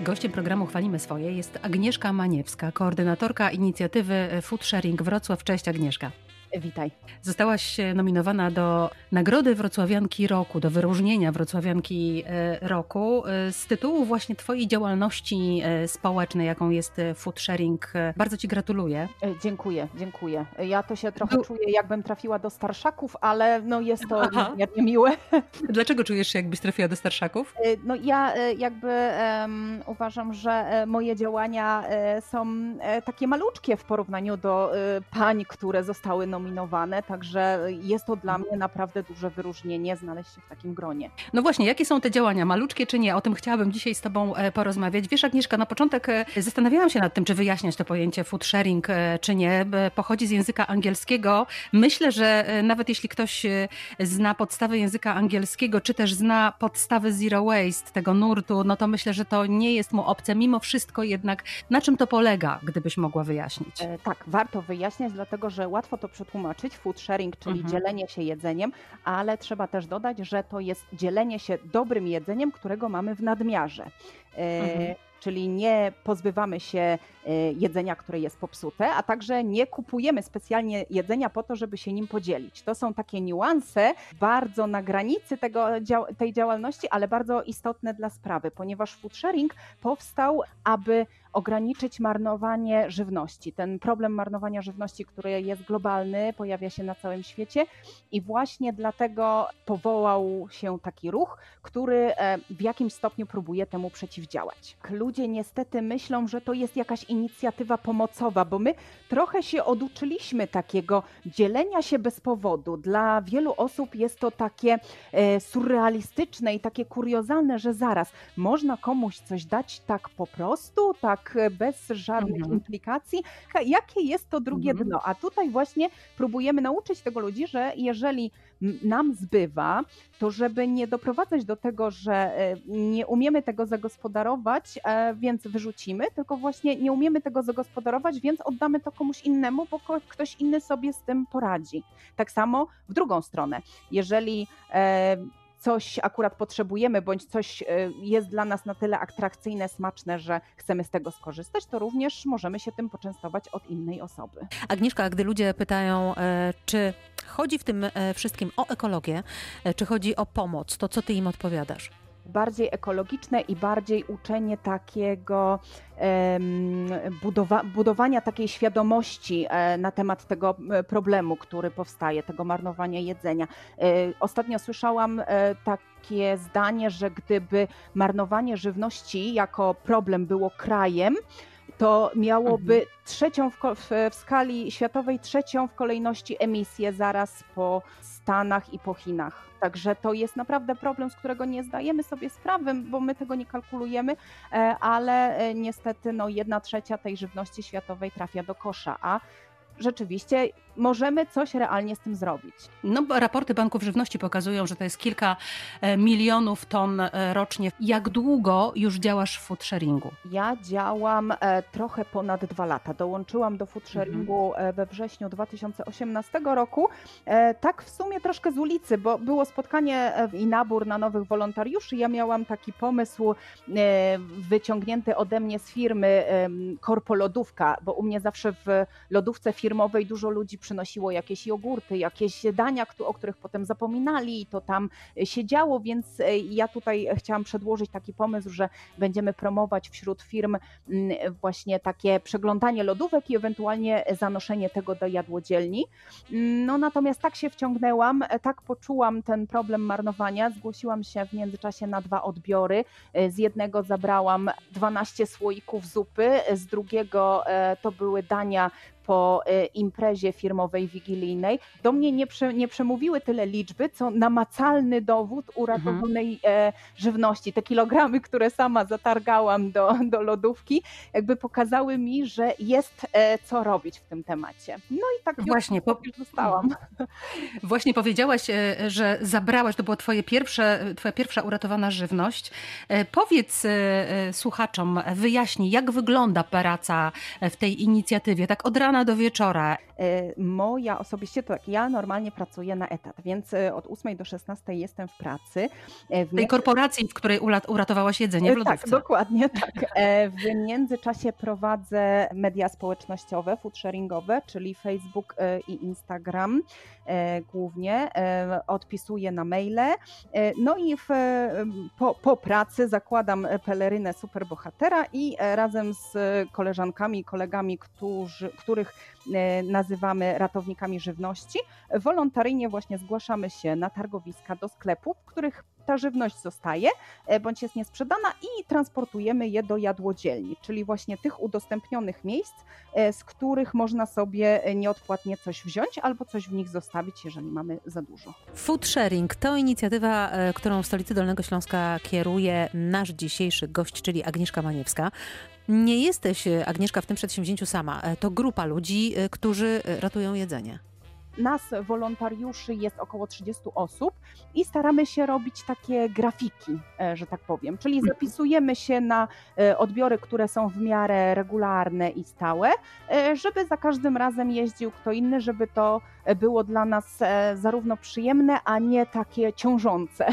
Gościem programu Chwalimy Swoje jest Agnieszka Maniewska, koordynatorka inicjatywy Food Sharing Wrocław. Cześć Agnieszka. Witaj. Zostałaś nominowana do Nagrody Wrocławianki Roku, do wyróżnienia Wrocławianki e, Roku e, z tytułu właśnie Twojej działalności e, społecznej, jaką jest food sharing. Bardzo Ci gratuluję. Dziękuję, dziękuję. Ja to się trochę czuję, jakbym trafiła do starszaków, ale no jest to niezmiernie miłe. Dlaczego czujesz się, jakbyś trafiła do starszaków? No ja jakby um, uważam, że moje działania są takie maluczkie w porównaniu do pań, które zostały nominowane nominowane, także jest to dla mnie naprawdę duże wyróżnienie znaleźć się w takim gronie. No właśnie, jakie są te działania, maluczkie czy nie? O tym chciałabym dzisiaj z Tobą e, porozmawiać. Wiesz, Agnieszka, na początek e, zastanawiałam się nad tym, czy wyjaśniać to pojęcie food sharing, e, czy nie. Pochodzi z języka angielskiego. Myślę, że nawet jeśli ktoś zna podstawy języka angielskiego, czy też zna podstawy zero waste, tego nurtu, no to myślę, że to nie jest mu obce. Mimo wszystko jednak, na czym to polega, gdybyś mogła wyjaśnić? Tak, warto wyjaśniać, dlatego że łatwo to tłumaczyć, food sharing, czyli mhm. dzielenie się jedzeniem, ale trzeba też dodać, że to jest dzielenie się dobrym jedzeniem, którego mamy w nadmiarze. E, mhm czyli nie pozbywamy się e, jedzenia, które jest popsute, a także nie kupujemy specjalnie jedzenia po to, żeby się nim podzielić. To są takie niuanse bardzo na granicy tego, tej działalności, ale bardzo istotne dla sprawy, ponieważ food sharing powstał, aby ograniczyć marnowanie żywności. Ten problem marnowania żywności, który jest globalny, pojawia się na całym świecie i właśnie dlatego powołał się taki ruch, który e, w jakimś stopniu próbuje temu przeciwdziałać. Ludzie niestety myślą, że to jest jakaś inicjatywa pomocowa, bo my trochę się oduczyliśmy takiego dzielenia się bez powodu. Dla wielu osób jest to takie e, surrealistyczne i takie kuriozalne, że zaraz można komuś coś dać tak po prostu, tak tak bez żadnych mhm. implikacji, jakie jest to drugie mhm. dno. A tutaj właśnie próbujemy nauczyć tego ludzi, że jeżeli nam zbywa, to żeby nie doprowadzać do tego, że e, nie umiemy tego zagospodarować, e, więc wyrzucimy, tylko właśnie nie umiemy tego zagospodarować, więc oddamy to komuś innemu, bo ktoś inny sobie z tym poradzi. Tak samo w drugą stronę. Jeżeli e, coś akurat potrzebujemy, bądź coś e, jest dla nas na tyle atrakcyjne, smaczne, że chcemy z tego skorzystać, to również możemy się tym poczęstować od innej osoby. Agnieszka, gdy ludzie pytają, e, czy chodzi w tym e, wszystkim o ekologię, czy chodzi o pomoc, to co ty im odpowiadasz? Bardziej ekologiczne i bardziej uczenie takiego budowa budowania takiej świadomości e, na temat tego e, problemu, który powstaje, tego marnowania jedzenia. E, ostatnio słyszałam takie zdanie, że gdyby marnowanie żywności jako problem było krajem, to miałoby mhm. trzecią w, w, w, skali światowej, trzecią w kolejności emisję zaraz po Stanach i po Chinach. Także to jest naprawdę problem, z którego nie zdajemy sobie sprawy, bo my tego nie kalkulujemy, e, ale e, niestety no, jedna trzecia tej żywności światowej trafia do kosza, a rzeczywiście możemy coś realnie z tym zrobić. No, raporty banków żywności pokazują, że to jest kilka e, milionów ton e, rocznie. Jak długo już działasz w food sharingu? Ja działam e, trochę ponad dwa lata. Dołączyłam do food mhm. sharingu mhm. we wrześniu 2018 roku. Tak w sumie troszkę z ulicy, bo było spotkanie i nabór na nowych wolontariuszy. Ja miałam taki pomysł wyciągnięty ode mnie z firmy Korpo Lodówka, bo u mnie zawsze w lodówce firmowej dużo ludzi przynosiło jakieś jogurty, jakieś dania, o których potem zapominali, to tam się działo, więc e, ja tutaj chciałam przedłożyć taki pomysł, że będziemy promować wśród firm mm, właśnie takie przeglądanie lodówek i ewentualnie zanoszenie tego do jadłodzielni. No natomiast tak się wciągnęłam, tak poczułam ten problem marnowania, zgłosiłam się w międzyczasie na dwa odbiory. E, z jednego zabrałam 12 słoików zupy, z drugiego e, to były dania po e, imprezie firmowej wigilijnej, do mnie nie, prze, nie przemówiły tyle liczby, co namacalny dowód uratowanej mhm. żywności. Te kilogramy, które sama zatargałam do, do lodówki, jakby pokazały mi, że jest e, co robić w tym temacie. No i tak właśnie po... zostałam. Właśnie powiedziałaś, że zabrałaś, to była twoje pierwsze, twoja pierwsza uratowana żywność. Powiedz słuchaczom, wyjaśnij, jak wygląda praca w tej inicjatywie, tak od rana rana do wieczora. Moja osobiście to tak, ja normalnie pracuję na etat, więc od 8 do 16 jestem w pracy. W tej korporacji, w której uratowałaś jedzenie w tak, lodówce. Tak, dokładnie tak. W międzyczasie prowadzę media społecznościowe, food sharingowe, czyli Facebook i Instagram głównie. Odpisuję na maile. No i w, po, po pracy zakładam pelerynę superbohatera i razem z koleżankami i kolegami, którzy, których E, nazywamy ratownikami żywności, wolontaryjnie właśnie zgłaszamy się na targowiska do sklepów, w których ta żywność zostaje e, bądź jest niesprzedana i transportujemy je do jadłodzielni, czyli właśnie tych udostępnionych miejsc, e, z których można sobie nieodpłatnie coś wziąć albo coś w nich zostawić, jeżeli mamy za dużo. Food sharing to inicjatywa, którą w stolicy Dolnego Śląska kieruje nasz dzisiejszy gość, czyli Agnieszka Maniewska. Nie jesteś, e, Agnieszka, w tym przedsięwzięciu sama. E, to grupa ludzi, e, którzy ratują jedzenie. Nas, wolontariuszy, jest około 30 osób i staramy się robić takie grafiki, że tak powiem. Czyli mhm. zapisujemy się na odbiory, które są w miarę regularne i stałe, żeby za każdym razem jeździł kto inny, żeby to było dla nas zarówno przyjemne, a nie takie ciążące.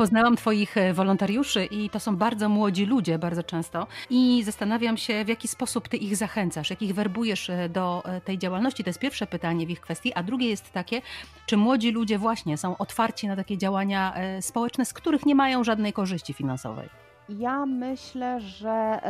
Poznałam Twoich e, wolontariuszy i to są bardzo młodzi ludzie bardzo często i zastanawiam się, w jaki sposób Ty ich zachęcasz, jak ich werbujesz e, do e, tej działalności. To jest pierwsze pytanie w ich kwestii, a drugie jest takie, czy młodzi ludzie właśnie są otwarci na takie działania społeczne, z których nie mają żadnej korzyści finansowej? Ja myślę, że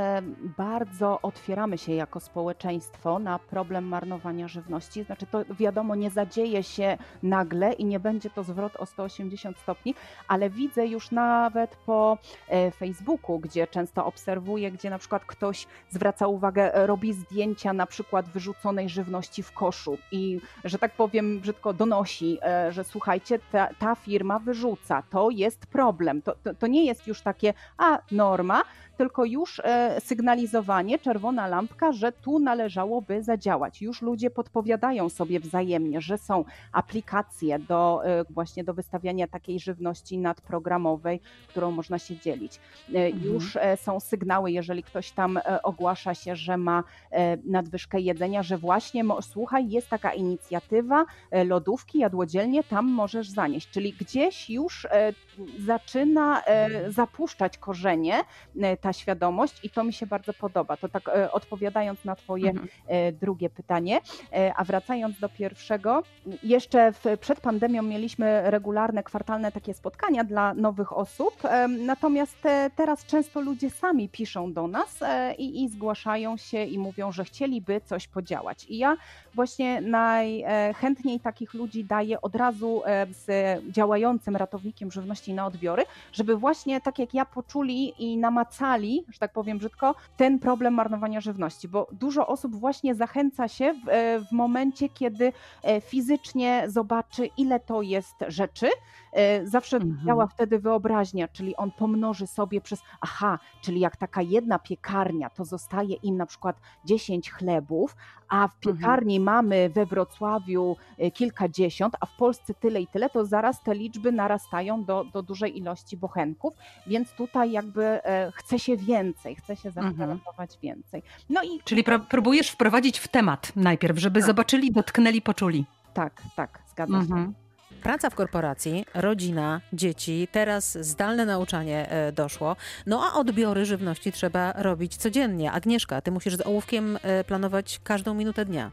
bardzo otwieramy się jako społeczeństwo na problem marnowania żywności. Znaczy, to wiadomo, nie zadzieje się nagle i nie będzie to zwrot o 180 stopni, ale widzę już nawet po e, Facebooku, gdzie często obserwuję, gdzie na przykład ktoś zwraca uwagę, e, robi zdjęcia na przykład wyrzuconej żywności w koszu i, że tak powiem, brzydko donosi, e, że słuchajcie, ta, ta firma wyrzuca, to jest problem. To, to, to nie jest już takie, a norma, tylko już e, sygnalizowanie, czerwona lampka, że tu należałoby zadziałać. Już ludzie podpowiadają sobie wzajemnie, że są aplikacje do e, właśnie do wystawiania takiej żywności nadprogramowej, którą można się dzielić. E, mhm. Już są sygnały, jeżeli ktoś tam ogłasza się, że ma nadwyżkę jedzenia, że właśnie słuchaj, jest taka inicjatywa lodówki, jadłodzielnie, tam możesz zanieść. Czyli gdzieś już zaczyna zapuszczać korzenie ta ta świadomość i to mi się bardzo podoba. To tak e, odpowiadając na Twoje mhm. E, drugie pytanie, e, a wracając do pierwszego, jeszcze w, przed pandemią mieliśmy regularne, kwartalne takie spotkania dla nowych osób, natomiast teraz często ludzie sami piszą do nas i, i zgłaszają się i mówią, że chcieliby coś podziałać. I ja właśnie najchętniej takich ludzi daję od razu z działającym ratownikiem żywności na odbiory, żeby właśnie tak jak ja poczuli i namacali, że tak powiem brzydko, ten problem marnowania żywności, bo dużo osób właśnie zachęca się w, e, w momencie, kiedy e, fizycznie zobaczy, ile to jest rzeczy. E, zawsze mhm. działa wtedy wyobraźnia, czyli on pomnoży sobie przez, aha, czyli jak taka jedna piekarnia, to zostaje im na przykład 10 chlebów, a w mhm. piekarni mhm. mamy we Wrocławiu kilkadziesiąt, a w Polsce tyle i tyle, to zaraz te liczby narastają do, do dużej ilości bochenków, więc tutaj jakby chce się więcej, chce się zaprezentować mhm. więcej. No i... Czyli próbujesz wprowadzić w temat najpierw, żeby tak. zobaczyli, dotknęli, poczuli. Tak, tak, zgadza mhm. się. Praca w korporacji, rodzina, dzieci, teraz zdalne nauczanie e, doszło. No a odbiory żywności trzeba robić codziennie. Agnieszka, ty musisz z ołówkiem e, planować każdą minutę dnia.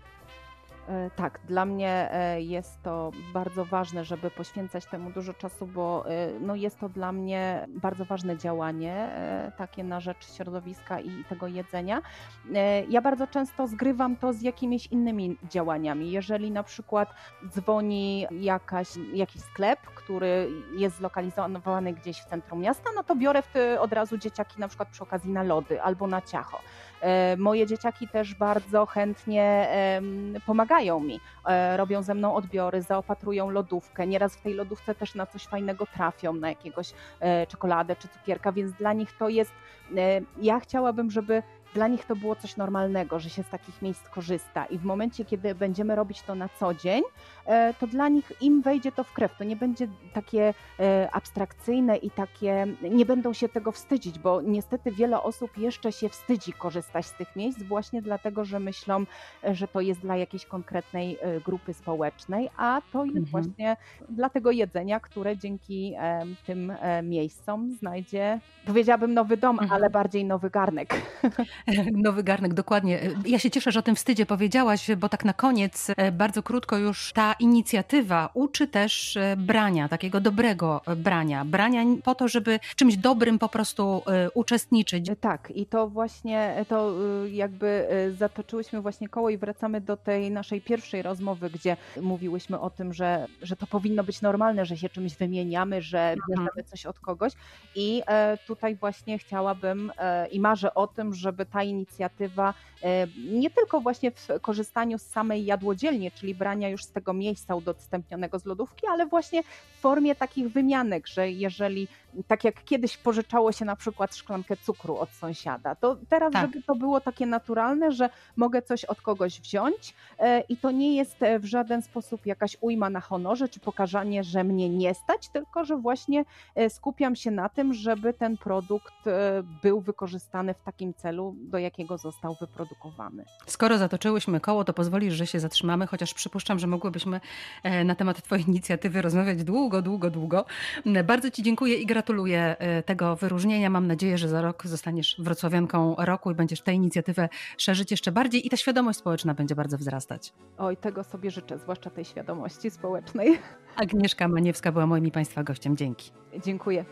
E, tak, dla mnie e, jest to bardzo ważne, żeby poświęcać temu dużo czasu, bo e, no jest to dla mnie bardzo ważne działanie, takie na rzecz środowiska i tego jedzenia. Ja bardzo często zgrywam to z jakimiś innymi działaniami. Jeżeli na przykład dzwoni jakaś, jakiś sklep, który jest zlokalizowany gdzieś w centrum miasta, no to biorę od razu dzieciaki na przykład przy okazji na lody albo na ciacho. Moje dzieciaki też bardzo chętnie pomagają mi, e, robią ze mną odbiory, zaopatrują lodówkę. Nieraz w tej lodówce też na coś fajnego trafią, na jakiegoś e, czekoladę czy cukierka, więc dla nich to jest. E, ja chciałabym, żeby dla nich to było coś normalnego, że się z takich miejsc korzysta i w momencie, kiedy będziemy robić to na co dzień, e, to dla nich im wejdzie to w krew. To nie będzie takie e, abstrakcyjne i takie, nie będą się tego wstydzić, bo niestety wiele osób jeszcze się wstydzi korzystać z tych miejsc właśnie dlatego, że myślą, że to jest dla jakiejś konkretnej grupy społecznej, a to jest mhm. właśnie dla tego jedzenia, które dzięki tym miejscom znajdzie, powiedziałabym nowy dom, mhm. ale bardziej nowy garnek. Nowy garnek, dokładnie. Ja się cieszę, że o tym wstydzie powiedziałaś, bo tak na koniec, e, bardzo krótko już ta inicjatywa uczy też e, brania, takiego dobrego brania. Brania po to, żeby w czymś dobrym po prostu e, uczestniczyć. Tak, i to właśnie, to jakby zatoczyłyśmy właśnie koło i wracamy do tej naszej pierwszej rozmowy, gdzie mówiłyśmy o tym, że, że to powinno być normalne, że się czymś wymieniamy, że mhm. bierzemy coś od kogoś i tutaj właśnie chciałabym i marzę o tym, żeby ta inicjatywa e, nie tylko właśnie w korzystaniu z samej jadłodzielni, czyli brania już z tego miejsca udostępnionego z lodówki, ale właśnie w formie takich wymianek, że jeżeli tak jak kiedyś pożyczało się na przykład szklankę cukru od sąsiada, to teraz, tak. żeby to było takie naturalne, że mogę coś od kogoś wziąć e, i to nie jest e, w żaden sposób jakaś ujma na honorze, czy pokazanie, że mnie nie stać, tylko że właśnie skupiam się na tym, żeby ten produkt był wykorzystany w takim celu, do jakiego został wyprodukowany. Skoro zatoczyłyśmy koło, to pozwolisz, że się zatrzymamy, chociaż przypuszczam, że mogłybyśmy e, na temat Twojej inicjatywy rozmawiać długo, długo, długo. Bardzo Ci dziękuję i gratuluję e, tego wyróżnienia. Mam nadzieję, że za rok zostaniesz wrocławianką roku i będziesz tę inicjatywę szerzyć jeszcze bardziej i ta świadomość społeczna będzie bardzo wzrastać. Oj, tego sobie życzę, zwłaszcza tej świadomości społecznej. Agnieszka Maniewska była moim i Państwa gościem. Dzięki. Dziękuję.